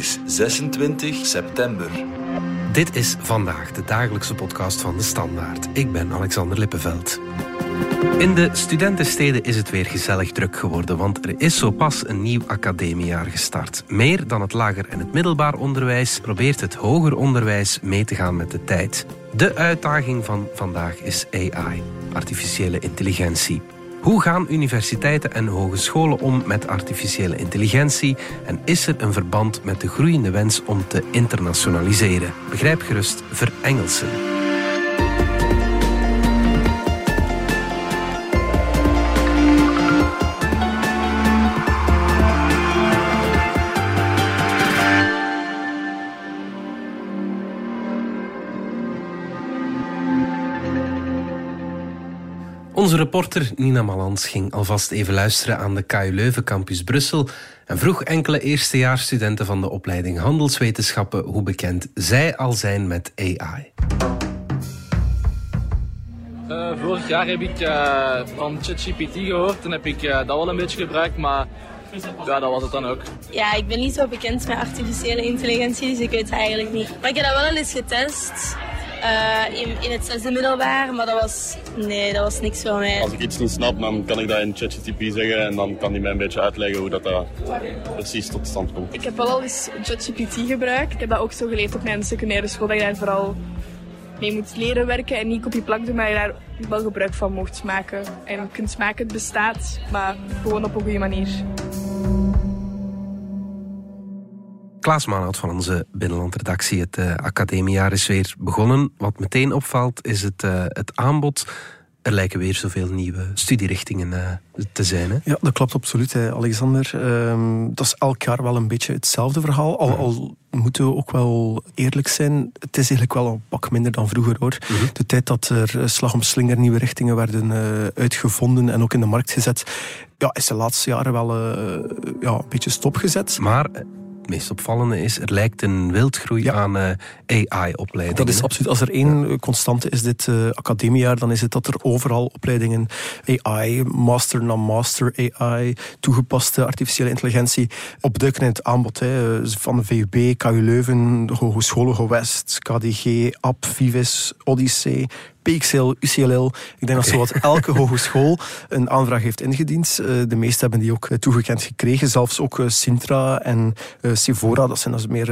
is 26 september. Dit is vandaag de dagelijkse podcast van de Standaard. Ik ben Alexander Lippenveld. In de studentensteden is het weer gezellig druk geworden, want er is zo pas een nieuw academiejaar gestart. Meer dan het lager en het middelbaar onderwijs probeert het hoger onderwijs mee te gaan met de tijd. De uitdaging van vandaag is AI, artificiële intelligentie. Hoe gaan universiteiten en hogescholen om met artificiële intelligentie en is er een verband met de groeiende wens om te internationaliseren? Begrijp gerust verengelsen. Onze reporter Nina Malans ging alvast even luisteren aan de KU Leuven Campus Brussel en vroeg enkele eerstejaarsstudenten van de opleiding Handelswetenschappen hoe bekend zij al zijn met AI. Uh, vorig jaar heb ik uh, van ChatGPT gehoord en heb ik uh, dat wel een beetje gebruikt, maar ja, dat was het dan ook. Ja, ik ben niet zo bekend met artificiële intelligentie, dus ik weet het eigenlijk niet. Maar ik heb dat wel eens getest. Uh, in, in het zesde middelbaar, maar dat was, nee, dat was niks voor mij. Als ik iets niet snap, dan kan ik dat in ChatGPT zeggen en dan kan hij mij een beetje uitleggen hoe dat, dat precies tot stand komt. Ik heb wel al eens ChatGPT gebruikt. Ik heb dat ook zo geleerd op mijn secundaire school, dat je daar vooral mee moet leren werken en niet kopie-plak doen, maar je daar wel gebruik van mocht maken. En kunt maken, het bestaat, maar gewoon op een goede manier. Klaas Maanhout van onze binnenlandredactie. Het uh, academiejaar is weer begonnen. Wat meteen opvalt is het, uh, het aanbod. Er lijken weer zoveel nieuwe studierichtingen uh, te zijn. Hè? Ja, dat klopt absoluut, hè, Alexander. Uh, dat is elk jaar wel een beetje hetzelfde verhaal. Al, al, moeten we ook wel eerlijk zijn. Het is eigenlijk wel een pak minder dan vroeger hoor. Mm -hmm. De tijd dat er slag om slinger nieuwe richtingen werden uitgevonden en ook in de markt gezet, ja, is de laatste jaren wel ja, een beetje stopgezet. Maar meest opvallende is, er lijkt een wildgroei ja. aan uh, AI-opleidingen. Dat is absoluut. Als er één ja. constante is dit uh, academiejaar, dan is het dat er overal opleidingen AI, master na master AI, toegepaste artificiële intelligentie opduiken in het aanbod. Hè. Van de VUB, KU Leuven, Hogescholen Gewest, KDG, AP, Vivis, Odyssee, PXL, UCLL. Ik denk okay. dat zowat elke hogeschool een aanvraag heeft ingediend. De meeste hebben die ook toegekend gekregen. Zelfs ook Sintra en Sivora, dat zijn dus meer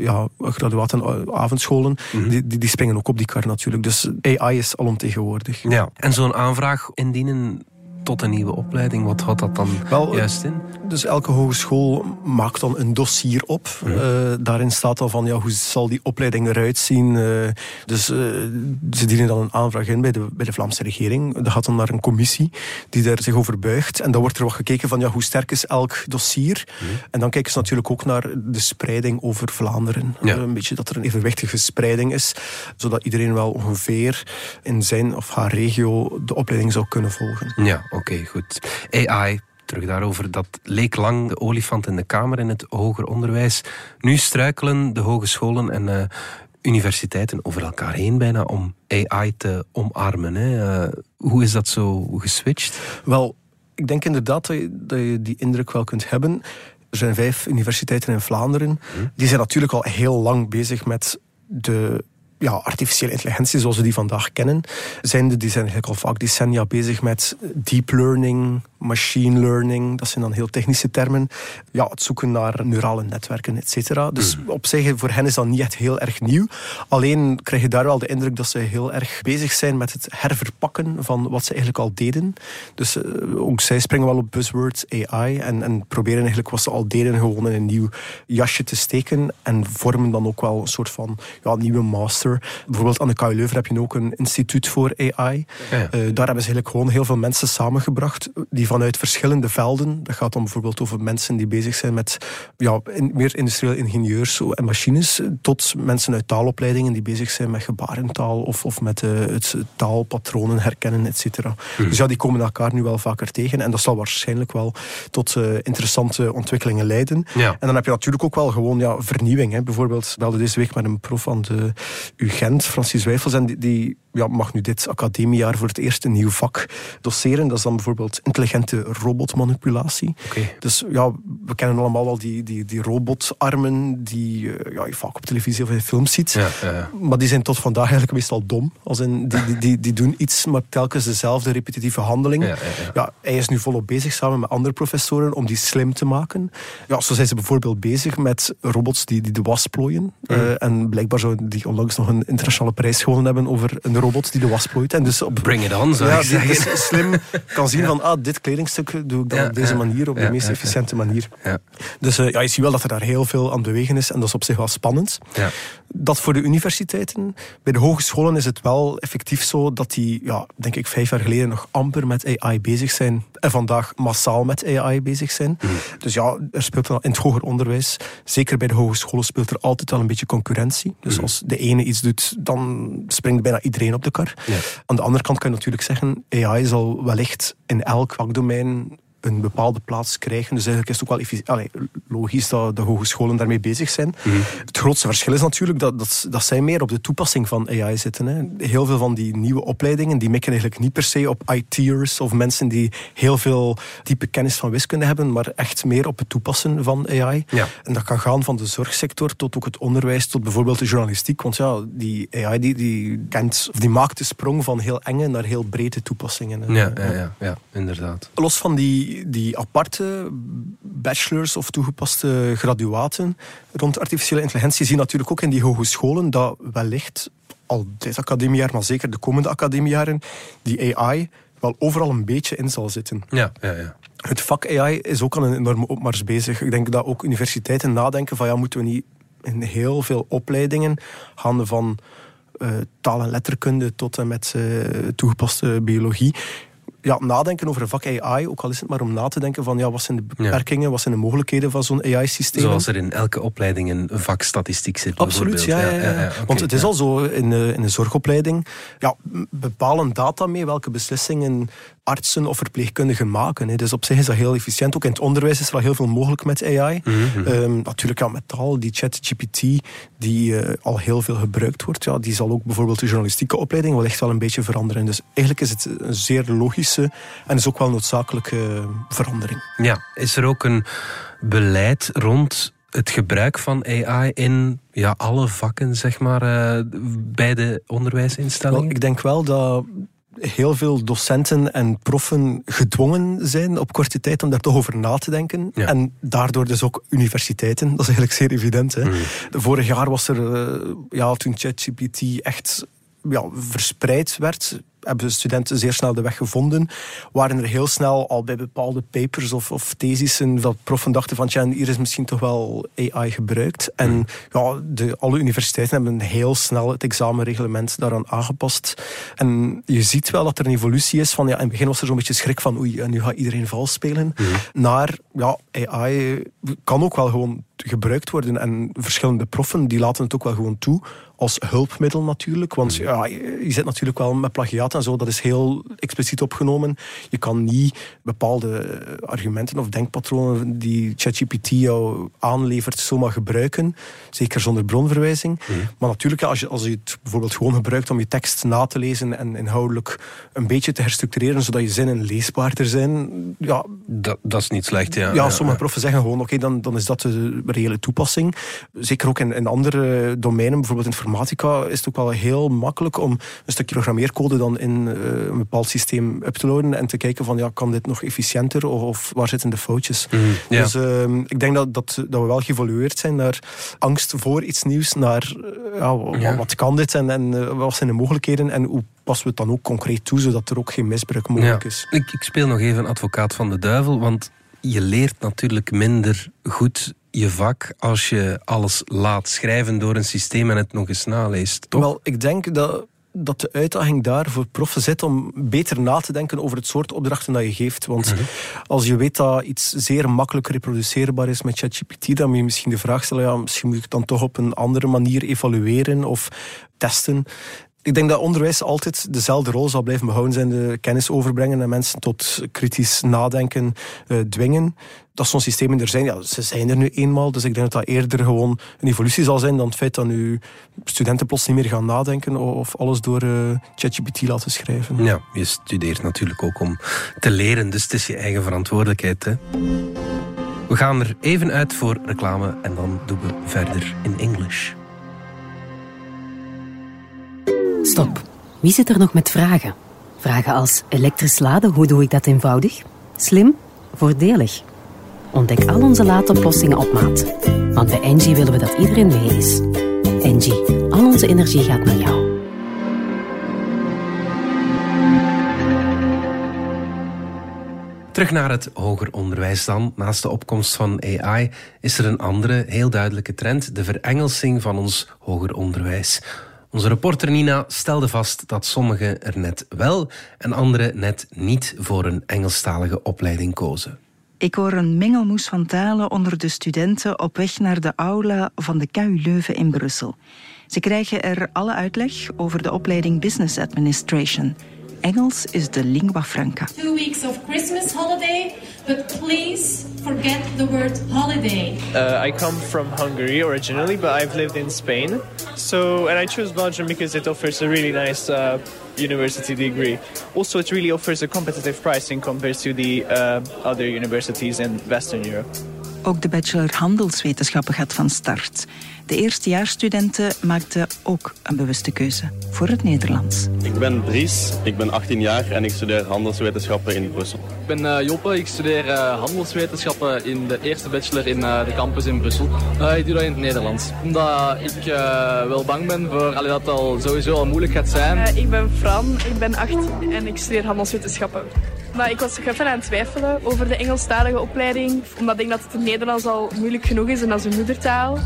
ja, graduaten avondscholen. Mm -hmm. die, die springen ook op die kar natuurlijk. Dus AI is alomtegenwoordig. Ja. En zo'n aanvraag indienen tot een nieuwe opleiding. Wat houdt dat dan Wel, juist in? Dus elke hogeschool maakt dan een dossier op. Mm -hmm. uh, daarin staat dan van ja, hoe zal die opleiding eruit zien. Uh, dus uh, ze dienen dan een aanvraag in bij de, bij de Vlaamse regering. Dat gaat dan naar een commissie die daar zich over buigt. En dan wordt er wat gekeken van ja, hoe sterk is elk dossier. Mm -hmm. En dan kijken ze natuurlijk ook naar de spreiding over Vlaanderen. Ja. een beetje dat er een evenwichtige spreiding is. Zodat iedereen wel ongeveer in zijn of haar regio de opleiding zou kunnen volgen. Ja, oké, okay, goed. AI, terug daarover. Dat leek lang de olifant in de kamer in het hoger onderwijs. Nu struikelen de hogescholen en uh, universiteiten over elkaar heen bijna om AI te omarmen. Hè. Uh, hoe is dat zo geswitcht? Wel, ik denk inderdaad dat je, dat je die indruk wel kunt hebben. Er zijn vijf universiteiten in Vlaanderen. Hm. Die zijn natuurlijk al heel lang bezig met de ja, artificiële intelligentie zoals we die vandaag kennen. Zijn de, die zijn eigenlijk al vaak decennia bezig met deep learning, machine learning. Dat zijn dan heel technische termen. Ja, het zoeken naar neurale netwerken, et cetera. Dus mm. op zich, voor hen is dat niet echt heel erg nieuw. Alleen krijg je daar wel de indruk dat ze heel erg bezig zijn met het herverpakken van wat ze eigenlijk al deden. Dus uh, ook zij springen wel op buzzwords AI en, en proberen eigenlijk wat ze al deden gewoon in een nieuw jasje te steken en vormen dan ook wel een soort van ja, nieuwe master Bijvoorbeeld aan de KU Leuven heb je ook een instituut voor AI. Ja. Uh, daar hebben ze eigenlijk gewoon heel veel mensen samengebracht die vanuit verschillende velden, dat gaat dan bijvoorbeeld over mensen die bezig zijn met ja, in, meer industrieel ingenieurs en machines, tot mensen uit taalopleidingen die bezig zijn met gebarentaal of, of met uh, het taalpatronen herkennen, et cetera. Hmm. Dus ja, die komen elkaar nu wel vaker tegen en dat zal waarschijnlijk wel tot uh, interessante ontwikkelingen leiden. Ja. En dan heb je natuurlijk ook wel gewoon ja, vernieuwing. Hè. Bijvoorbeeld, we hadden deze week met een prof van de UGent, Francis Wijfels, en die, die ja, mag nu dit academiejaar voor het eerst een nieuw vak doseren. Dat is dan bijvoorbeeld intelligente robotmanipulatie. Oké. Dus ja, we kennen allemaal wel die, die, die robotarmen die eh, ja, je vaak op televisie of in films ziet. Ja. Maar die zijn tot vandaag eigenlijk meestal dom. Als in, die, die, die, die doen iets, maar telkens dezelfde repetitieve handeling. Ja, ja, ja. Ja, hij is nu volop bezig samen met andere professoren om die slim te maken. Ja, zo zijn ze bijvoorbeeld bezig met robots die, die de was plooien. Eh, en blijkbaar zou die onlangs nog een internationale prijs gewonnen hebben over een robot die de was plooit. En dus op Bring it on, zou ja, die zeggen. dus slim kan zien van ah, dit kledingstuk doe ik dan Ja, op deze manier, op de meest efficiënte manier. Ja. Dus eh, ja, je ziet wel dat er daar heel veel aan bewegen is en dat is op zich wel spannend. Dat voor de universiteiten. Bij de hogescholen is het wel effectief zo dat die, ja, denk ik, vijf jaar geleden nog amper met AI bezig zijn en vandaag massaal met AI bezig zijn. Dus ja, er speelt in het hoger onderwijs, zeker bij de hogescholen, speelt er altijd wel een beetje concurrentie. Dus als de ene iets doet, dan springt bijna iedereen op de kar. Ja. Aan de andere kant kan je natuurlijk zeggen, AI zal wellicht in elk vakdomein een bepaalde plaats krijgen. Dus eigenlijk is het ook wel logisch dat de hogescholen daarmee bezig zijn. Het grootste verschil is natuurlijk dat, dat, dat zij meer op de toepassing van AI zitten. Hè. Heel veel van die nieuwe opleidingen die mikken eigenlijk niet per se op IT'ers of mensen die heel veel diepe kennis van wiskunde hebben, maar echt meer op het toepassen van AI. Ja. En dat kan gaan van de zorgsector tot ook het onderwijs, tot bijvoorbeeld de journalistiek. Want ja, die AI die, die kent, of die maakt de sprong van heel enge naar heel brede toepassingen. hè. Ja, ja, ja, ja, inderdaad. Los van die, die aparte bachelors of toegepaste graduaten rond artificiële intelligentie zie je natuurlijk ook in die hogescholen dat wellicht al dit academiejaar, maar zeker de komende academiejaren, die AI wel overal een beetje in zal zitten. Ja, ja, ja. Het vak AI is ook aan een enorme opmars bezig. Ik denk dat ook universiteiten nadenken van ja, moeten we niet in heel veel opleidingen, gaande van eh, taal en letterkunde tot en met eh, toegepaste biologie, ja, nadenken over een vak AI, ook al is het maar om na te denken van ja, wat zijn de beperkingen, wat zijn de mogelijkheden van zo'n AI-systeem. Zoals er in elke opleiding een vak statistiek zit. Absoluut, ja. ja, Want het is al zo in de, in de zorgopleiding. Ja, bepalen data mee welke beslissingen artsen of verpleegkundigen maken. Hè. Dus op zich is dat heel efficiënt. Ook in het onderwijs is er al heel veel mogelijk met AI. Mhm, Ehm, natuurlijk ja, met taal, die ChatGPT, die eh, al heel veel gebruikt wordt. Ja, die zal ook bijvoorbeeld de journalistieke opleiding wel echt wel een beetje veranderen. Dus eigenlijk is het een zeer logische en is ook wel noodzakelijke eh, verandering. Ja, is er ook een beleid rond het gebruik van AI in ja, alle vakken, zeg maar, eh, bij de onderwijsinstellingen? Wel, ik denk wel dat heel veel docenten en proffen gedwongen zijn op korte tijd om daar toch over na te denken. Ja. En daardoor dus ook universiteiten. Dat is eigenlijk zeer evident. Hè. Mhm. Vorig jaar was er, eh, ja, toen ChatGPT echt ja, verspreid werd, hebben studenten zeer snel de weg gevonden. Waren er heel snel al bij bepaalde papers of, of thesissen dat proffen dachten van tja, hier is misschien toch wel AI gebruikt. En ja, de, alle universiteiten hebben heel snel het examenreglement daaraan aangepast. En je ziet wel dat er een evolutie is van ja, in het begin was er zo'n beetje schrik van oei, en nu gaat iedereen vals spelen. Naar ja, AI kan ook wel gewoon gebruikt worden. En verschillende proffen die laten het ook wel gewoon toe. Als hulpmiddel natuurlijk. Want ja, je zit natuurlijk wel met plagiaat en zo. Dat is heel expliciet opgenomen. Je kan niet bepaalde argumenten of denkpatronen die ChatGPT jou aanlevert zomaar gebruiken. Zeker zonder bronverwijzing. Maar natuurlijk, als, je, als je het bijvoorbeeld gewoon gebruikt om je tekst na te lezen en inhoudelijk een beetje te herstructureren, zodat je zinnen leesbaarder zijn. Ja, Dat, dat is niet slecht, ja. ja, sommige proffen zeggen gewoon, oké, dan, dan is dat de reële toepassing. Zeker ook in, in andere domeinen, bijvoorbeeld informatica, is het ook wel heel makkelijk om een stukje programmeercode dan in eh, een bepaald systeem up te loaden en te kijken van, ja, kan dit nog efficiënter of, of waar zitten de foutjes? Ja. Dus ehm, ik denk dat, dat, dat we wel geëvolueerd zijn naar angst voor iets nieuws, naar eh, ja, wa- Ja. wat kan dit en, en eh, wat zijn de mogelijkheden en hoe passen we het dan ook concreet toe, zodat er ook geen misbruik mogelijk is. Ik, ik speel nog even advocaat van de duivel, want je leert natuurlijk minder goed je vak als je alles laat schrijven door een systeem en het nog eens naleest, toch? Wel, ik denk dat, dat de uitdaging daar voor proffen zit om beter na te denken over het soort opdrachten dat je geeft. Want als je weet dat iets zeer makkelijk reproduceerbaar is met ChatGPT, dan moet je misschien de vraag stellen, ja, misschien moet ik het dan toch op een andere manier evalueren of testen. Ik denk dat onderwijs altijd dezelfde rol zal blijven behouden zijn. De kennis overbrengen en mensen tot kritisch nadenken uh, dwingen. Dat zo'n systemen er zijn, ja, ze zijn er nu eenmaal. Dus ik denk dat dat eerder gewoon een evolutie zal zijn dan het feit dat nu studenten plots niet meer gaan nadenken of alles door uh, ChatGPT laten schrijven. Ja, je studeert natuurlijk ook om te leren, dus het is je eigen verantwoordelijkheid. Hè? We gaan er even uit voor reclame en dan doen we verder in English. Stop. Wie zit er nog met vragen? Vragen als elektrisch laden, hoe doe ik dat eenvoudig? Slim? Voordelig? Ontdek al onze laadoplossingen op maat. Want bij Engie willen we dat iedereen mee is. Engie, al onze energie gaat naar jou. Terug naar het hoger onderwijs dan. Naast de opkomst van AI is er een andere, heel duidelijke trend: de verengelsing van ons hoger onderwijs. Onze reporter Nina stelde vast dat sommigen er net wel en anderen net niet voor een Engelstalige opleiding kozen. Ik hoor een mengelmoes van talen onder de studenten op weg naar de aula van de KU Leuven in Brussel. Ze krijgen er alle uitleg over de opleiding Business Administration. Engels is de lingua franca. Two weeks of Christmas holiday, but please forget the word holiday. Uh, I come from Hungary originally, but I've lived in Spain. So, and I chose Belgium because it offers a really nice uh, university degree. Also, it really offers a competitive pricing compared to the uh, other universities in Western Europe. Ook de bachelor handelswetenschappen gaat van start. De eerstejaarsstudenten maakten ook een bewuste keuze voor het Nederlands. Ik ben Dries, ik ben 18 jaar en ik studeer handelswetenschappen in Brussel. Ik ben uh, Joppe, ik studeer uh, handelswetenschappen in de eerste bachelor in uh, de campus in Brussel. ik doe dat in het Nederlands. Omdat ik wel bang ben voor allee, dat het al sowieso al moeilijk gaat zijn. ik ben Fran, ik ben 18 en ik studeer handelswetenschappen. Maar ik was even aan het twijfelen over de Engelstalige opleiding. Omdat ik denk dat het in Nederlands al moeilijk genoeg is en als een moedertaal.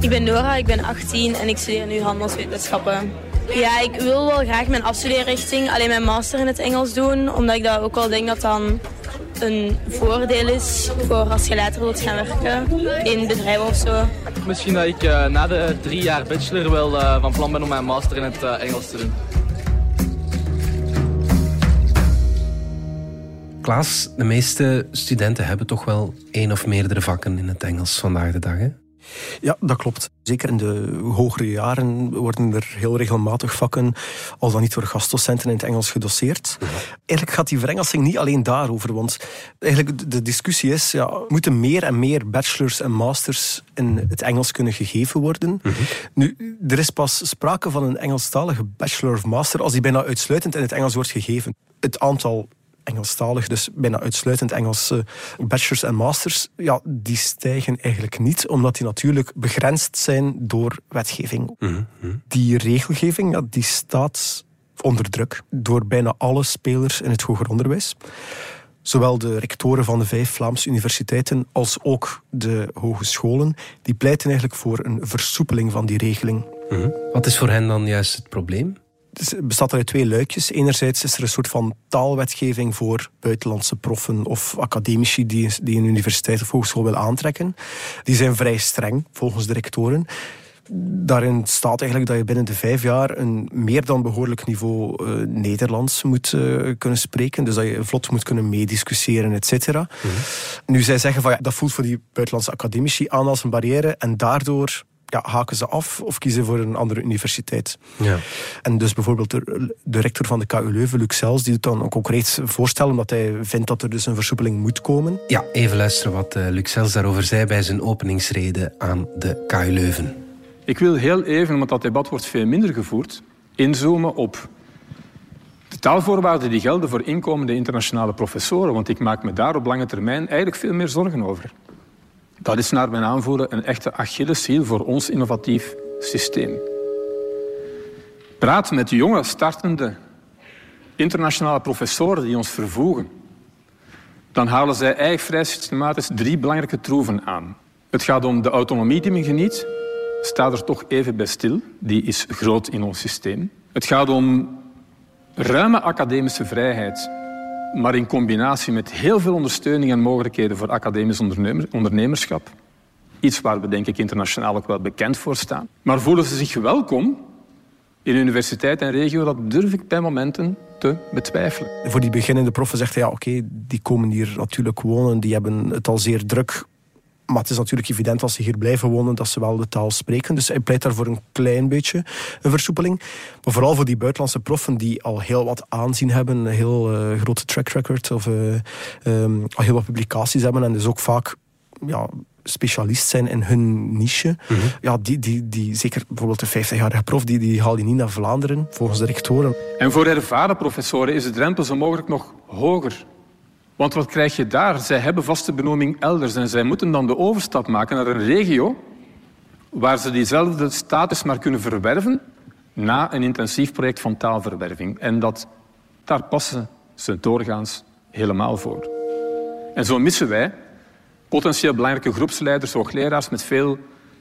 Ik ben Nora, ik ben 18 en ik studeer nu handelswetenschappen. Ja, ik wil wel graag mijn afstudeerrichting, alleen mijn master in het Engels doen. Omdat ik dat ook wel denk dat dan een voordeel is voor als je later wilt gaan werken in bedrijven of zo. Misschien dat ik uh, na de drie jaar bachelor wel uh, van plan ben om mijn master in het uh, Engels te doen. Klaas, de meeste studenten hebben toch wel één of meerdere vakken in het Engels vandaag de dag, hè? Ja, dat klopt. Zeker in de hogere jaren worden er heel regelmatig vakken, al dan niet door gastdocenten in het Engels gedoseerd. Eigenlijk gaat die verengelsing niet alleen daarover, want eigenlijk de discussie is, ja, moeten meer en meer bachelors en masters in het Engels kunnen gegeven worden? Mhm. Nu, er is pas sprake van een Engelstalige bachelor of master als die bijna uitsluitend in het Engels wordt gegeven. Het aantal Engelstalig, dus bijna uitsluitend Engelse bachelors en masters, ja, die stijgen eigenlijk niet, omdat die natuurlijk begrensd zijn door wetgeving. Mhm, mhm. Die regelgeving, ja, die staat onder druk door bijna alle spelers in het hoger onderwijs. Zowel de rectoren van de vijf Vlaamse universiteiten als ook de hogescholen, die pleiten eigenlijk voor een versoepeling van die regeling. Mhm. Wat is voor hen dan juist het probleem? Bestaat uit twee luikjes. Enerzijds is er een soort van taalwetgeving voor buitenlandse proffen of academici die, die een universiteit of hogeschool willen aantrekken. Die zijn vrij streng, volgens de rectoren. Daarin staat eigenlijk dat je binnen de vijf jaar een meer dan behoorlijk niveau uh, Nederlands moet uh, kunnen spreken. Dus dat je vlot moet kunnen meediscussiëren, et cetera. Mhm. Nu, zij zeggen van ja, dat voelt voor die buitenlandse academici aan als een barrière en daardoor ja, haken ze af of kiezen voor een andere universiteit. Ja. En dus bijvoorbeeld de, de rector van de KU Leuven, Luc Sels, die doet dan een concreet voorstel, omdat hij vindt dat er dus een versoepeling moet komen. Ja, even luisteren wat uh, Luc Sels daarover zei bij zijn openingsrede aan de KU Leuven. Ik wil heel even, want dat debat wordt veel minder gevoerd, inzoomen op de taalvoorwaarden die gelden voor inkomende internationale professoren. Want ik maak me daar op lange termijn eigenlijk veel meer zorgen over. Dat is naar mijn aanvoelen een echte Achilleshiel voor ons innovatief systeem. Praat met jonge, startende internationale professoren die ons vervoegen. Dan halen zij eigenlijk vrij systematisch drie belangrijke troeven aan. Het gaat om de autonomie die men geniet. Sta er toch even bij stil. Die is groot in ons systeem. Het gaat om ruime academische vrijheid maar in combinatie met heel veel ondersteuning en mogelijkheden voor academisch ondernemerschap. Iets waar we denk ik internationaal ook wel bekend voor staan. Maar voelen ze zich welkom in universiteit en regio, dat durf ik bij momenten te betwijfelen. Voor die beginnende proffen zegt hij, ja oké, die komen hier natuurlijk wonen, die hebben het al zeer druk. Maar het is natuurlijk evident als ze hier blijven wonen dat ze wel de taal spreken. Dus hij pleit daar voor een klein beetje een versoepeling. Maar vooral voor die buitenlandse proffen die al heel wat aanzien hebben, een heel uh, grote track record of uh, um, al heel wat publicaties hebben en dus ook vaak ja, specialist zijn in hun niche. Mm -hmm. ja, die, die, die, zeker bijvoorbeeld de 50-jarige prof, die, die haal je niet naar Vlaanderen, volgens de rectoren. En voor ervaren professoren is de drempel zo mogelijk nog hoger. Want wat krijg je daar? Zij hebben vaste benoeming elders en zij moeten dan de overstap maken naar een regio waar ze diezelfde status maar kunnen verwerven na een intensief project van taalverwerving. En dat, daar passen ze doorgaans helemaal voor. En zo missen wij potentieel belangrijke groepsleiders, hoogleraars met veel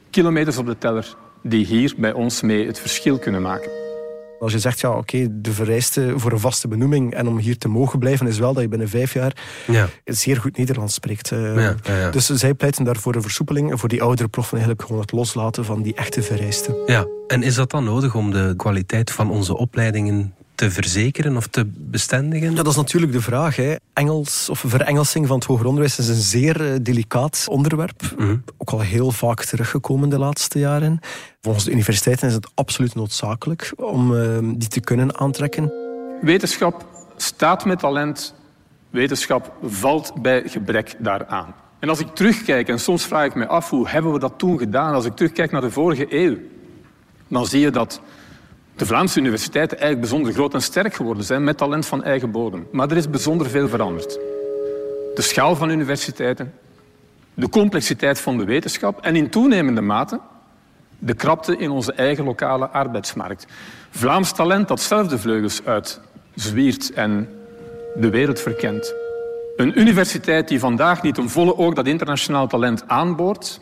kilometers op de teller, die hier bij ons mee het verschil kunnen maken. Als je zegt, ja, oké, okay, de vereiste voor een vaste benoeming en om hier te mogen blijven, is wel dat je binnen vijf jaar ja. zeer goed Nederlands spreekt. Ja, ja, dus zij pleiten daarvoor een versoepeling en voor die oudere proffen eigenlijk gewoon het loslaten van die echte vereisten. Ja, en is dat dan nodig om de kwaliteit van onze opleidingen te verzekeren of te bestendigen? Ja, dat is natuurlijk de vraag. Hè. Engels of verengelsing van het hoger onderwijs is een zeer uh, delicaat onderwerp. Mm -hmm. Ook al heel vaak teruggekomen de laatste jaren. Volgens de universiteiten is het absoluut noodzakelijk om uh, die te kunnen aantrekken. Wetenschap staat met talent. Wetenschap valt bij gebrek daaraan. En als ik terugkijk, en soms vraag ik me af hoe hebben we dat toen gedaan, als ik terugkijk naar de vorige eeuw, dan zie je dat de Vlaamse universiteiten eigenlijk bijzonder groot en sterk geworden zijn met talent van eigen bodem. Maar er is bijzonder veel veranderd. De schaal van universiteiten, de complexiteit van de wetenschap en in toenemende mate de krapte in onze eigen lokale arbeidsmarkt. Vlaams talent dat zelf de vleugels uitzwiert en de wereld verkent. Een universiteit die vandaag niet een volle oog dat internationaal talent aanboort,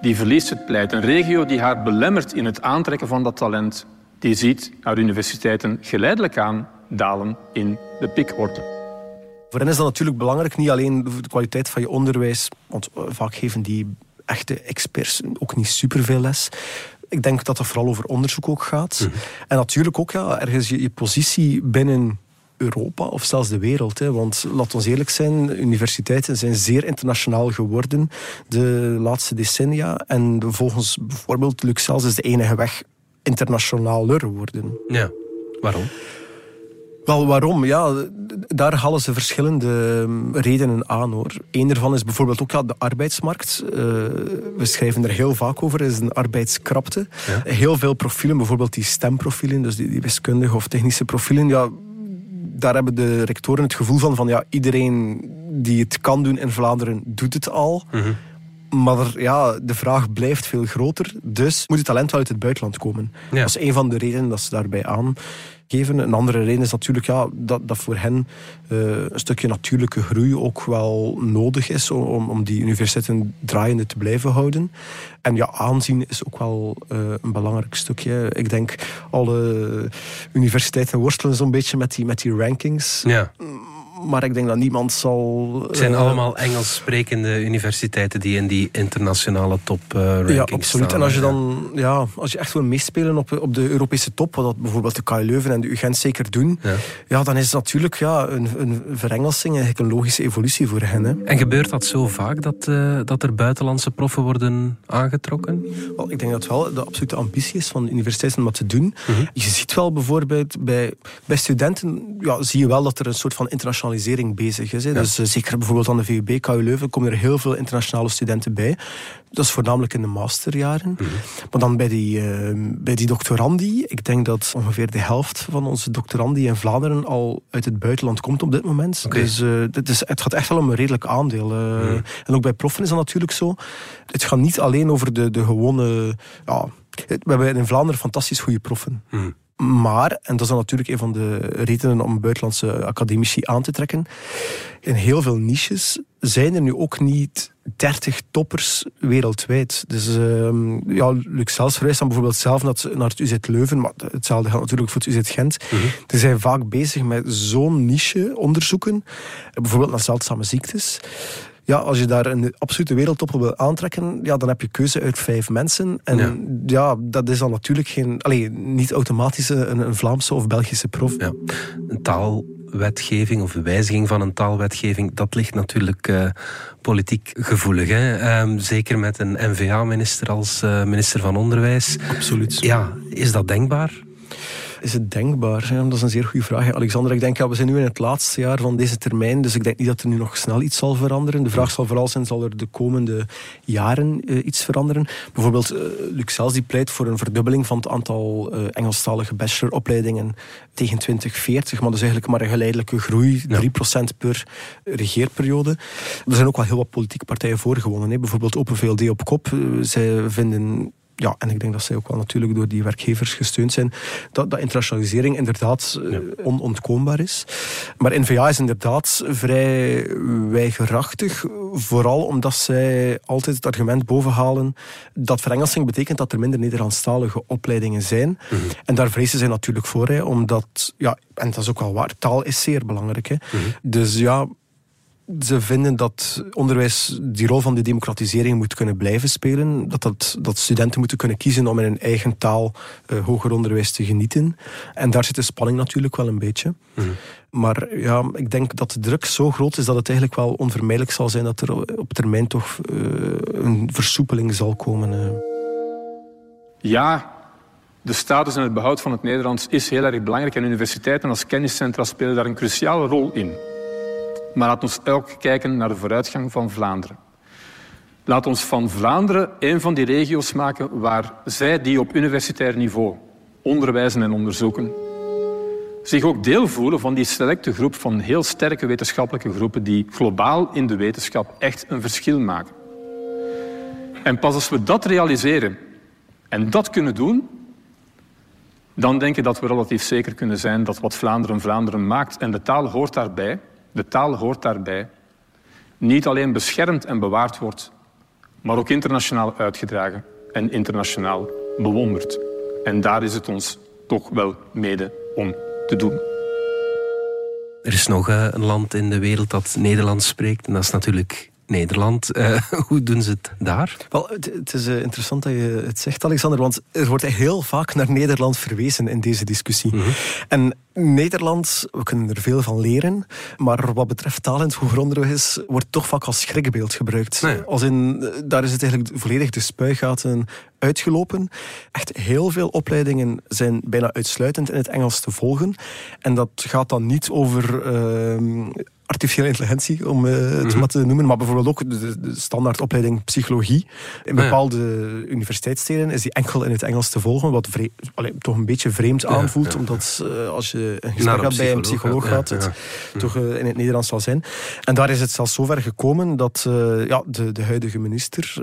die verliest het pleit. Een regio die haar belemmert in het aantrekken van dat talent, die ziet haar universiteiten geleidelijk aan dalen in de pikorde. Voor hen is dat natuurlijk belangrijk, niet alleen de kwaliteit van je onderwijs, want vaak geven die echte experts ook niet superveel les. Ik denk dat het vooral over onderzoek ook gaat. Mm. En natuurlijk ook ja, ergens je, je positie binnen Europa of zelfs de wereld. Hè. Want laat ons eerlijk zijn, universiteiten zijn zeer internationaal geworden de laatste decennia. En volgens bijvoorbeeld Luxels is de enige weg internationaler worden. Ja, waarom? Wel, waarom? Ja, daar halen ze verschillende redenen aan hoor. Eén daarvan is bijvoorbeeld ook ja, de arbeidsmarkt. Uh, we schrijven er heel vaak over, is een arbeidskrapte. Ja. Heel veel profielen, bijvoorbeeld die stemprofielen, dus die, die wiskundige of technische profielen, ja, daar hebben de rectoren het gevoel van, van ja, iedereen die het kan doen in Vlaanderen doet het al. Mm -hmm. Maar ja, de vraag blijft veel groter. Dus moet het talent wel uit het buitenland komen. Ja. Dat is een van de redenen dat ze daarbij aangeven. Een andere reden is natuurlijk ja, dat, dat voor hen uh, een stukje natuurlijke groei ook wel nodig is om, om die universiteiten draaiende te blijven houden. En ja, aanzien is ook wel uh, een belangrijk stukje. Ik denk, alle universiteiten worstelen zo'n beetje met die, met die rankings. Ja maar ik denk dat niemand zal... Het zijn uh, allemaal Engels sprekende universiteiten die in die internationale top uh, Ja, absoluut. Staan, en als je dan ja, als je echt wil meespelen op, op de Europese top, wat dat bijvoorbeeld de KU Leuven en de UGent zeker doen, ja. ja dan is het natuurlijk ja, een, een verengelsing eigenlijk een logische evolutie voor hen. Hè. En gebeurt dat zo vaak, dat, uh, dat er buitenlandse proffen worden aangetrokken? Wel, ik denk dat wel de absolute ambitie is van de universiteiten om dat te doen. Mm -hmm. Je ziet wel bijvoorbeeld bij, bij studenten, ja, zie je wel dat er een soort van internationale bezig is. Hè. Ja. Dus uh, zeker bijvoorbeeld aan de VUB, KU Leuven, komen er heel veel internationale studenten bij. Dat is voornamelijk in de masterjaren. Mm -hmm. Maar dan bij die, uh, bij die doctorandi, ik denk dat ongeveer de helft van onze doctorandi in Vlaanderen al uit het buitenland komt op dit moment. Okay. Dus uh, dit is, het gaat echt wel om een redelijk aandeel. Mm -hmm. En ook bij proffen is dat natuurlijk zo. Het gaat niet alleen over de, de gewone... Ja, we hebben in Vlaanderen fantastisch goede proffen. Mhm. Maar, en dat is dan natuurlijk een van de redenen om buitenlandse academici aan te trekken, in heel veel niches zijn er nu ook niet 30 toppers wereldwijd. Dus uh, ja, Luc Zels verwijst dan bijvoorbeeld zelf naar het UZ Leuven, maar hetzelfde geldt natuurlijk voor het UZ Gent. -hmm. Die zijn vaak bezig met zo'n niche onderzoeken, bijvoorbeeld naar zeldzame ziektes ja, als je daar een absolute wereldtop wil aantrekken, ja, dan heb je keuze uit vijf mensen. En ja, dat is dan natuurlijk geen, allee, niet automatisch een, een Vlaamse of Belgische prof. Ja. Een taalwetgeving of wijziging van een taalwetgeving, dat ligt natuurlijk uh, politiek gevoelig. Hè? Um, zeker met een NVA-minister als uh, minister van Onderwijs. Absoluut. Ja, is dat denkbaar? Is het denkbaar? Ja, dat is een zeer goede vraag. Alexander, ik denk, ja, we zijn nu in het laatste jaar van deze termijn, dus ik denk niet dat er nu nog snel iets zal veranderen. De vraag zal vooral zijn, zal er de komende jaren uh, iets veranderen? Bijvoorbeeld, uh, Luc Sels die pleit voor een verdubbeling van het aantal uh, Engelstalige bacheloropleidingen tegen 2040, maar dat is eigenlijk maar een geleidelijke groei, ja. 3% per regeerperiode. Er zijn ook wel heel wat politieke partijen voor gewonnen. Hè. Bijvoorbeeld Open VLD op kop. zij vinden ja, en ik denk dat zij ook wel natuurlijk door die werkgevers gesteund zijn, dat, dat internationalisering inderdaad ja. onontkoombaar is. Maar NVA is inderdaad vrij weigerachtig, vooral omdat zij altijd het argument bovenhalen dat verengelsing betekent dat er minder Nederlandstalige opleidingen zijn. Mm -hmm. En daar vrezen zij natuurlijk voor, hè, omdat, ja, en dat is ook wel waar, taal is zeer belangrijk. Hè. Mm -hmm. Dus ja, ze vinden dat onderwijs die rol van de democratisering moet kunnen blijven spelen. Dat, dat, dat studenten moeten kunnen kiezen om in hun eigen taal uh, hoger onderwijs te genieten. En daar zit de spanning natuurlijk wel een beetje. Mm. Maar ja, ik denk dat de druk zo groot is dat het eigenlijk wel onvermijdelijk zal zijn dat er op termijn toch uh, een versoepeling zal komen. Uh. Ja, de status en het behoud van het Nederlands is heel erg belangrijk. En universiteiten als kenniscentra spelen daar een cruciale rol in. Maar laat ons ook kijken naar de vooruitgang van Vlaanderen. Laat ons van Vlaanderen een van die regio's maken waar zij die op universitair niveau onderwijzen en onderzoeken, zich ook deel voelen van die selecte groep van heel sterke wetenschappelijke groepen die globaal in de wetenschap echt een verschil maken. En pas als we dat realiseren en dat kunnen doen, dan denk ik dat we relatief zeker kunnen zijn dat wat Vlaanderen Vlaanderen maakt, en de taal hoort daarbij, de taal hoort daarbij, niet alleen beschermd en bewaard wordt, maar ook internationaal uitgedragen en internationaal bewonderd. En daar is het ons toch wel mede om te doen. Er is nog een land in de wereld dat Nederlands spreekt en dat is natuurlijk Nederland. Uh, hoe doen ze het daar? Wel, het, het is uh, interessant dat je het zegt, Alexander, want er wordt heel vaak naar Nederland verwezen in deze discussie. Mm -hmm. En Nederland, we kunnen er veel van leren, maar wat betreft taal in het hoger onderwijs wordt toch vaak als schrikbeeld gebruikt. Nee. Als in, daar is het eigenlijk volledig de spuigaten uitgelopen. Echt heel veel opleidingen zijn bijna uitsluitend in het Engels te volgen. En dat gaat dan niet over... Uh, artificiële intelligentie, om uh, het mm -hmm. maar te noemen. Maar bijvoorbeeld ook de, de standaardopleiding psychologie. In bepaalde ja. universiteitssteden is die enkel in het Engels te volgen. Wat vreemd, allee, toch een beetje vreemd aanvoelt. Ja. Omdat uh, als je een gesprek hebt bij een psycholoog gaat, het toch uh, in het Nederlands zal zijn. En daar is het zelfs zover gekomen dat ja, de, de huidige minister,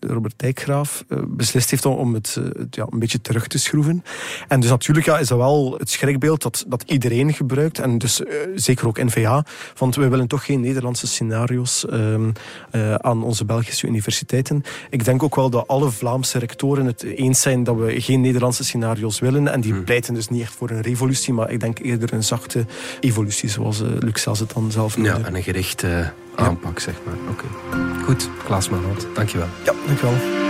Robert Dijkgraaf, beslist heeft om, het ja, een beetje terug te schroeven. En dus natuurlijk ja, is dat wel het schrikbeeld dat, dat iedereen gebruikt. En dus zeker ook NVA want we willen toch geen Nederlandse scenario's um, uh, aan onze Belgische universiteiten. Ik denk ook wel dat alle Vlaamse rectoren het eens zijn dat we geen Nederlandse scenario's willen. En die hmm. pleiten dus niet echt voor een revolutie, maar ik denk eerder een zachte evolutie, zoals uh, het dan zelf noemde. Ja, en een gerichte uh, aanpak, ja. zeg maar. Oké. Okay. Goed, Klaas Manhout, dankjewel. Ja, dankjewel.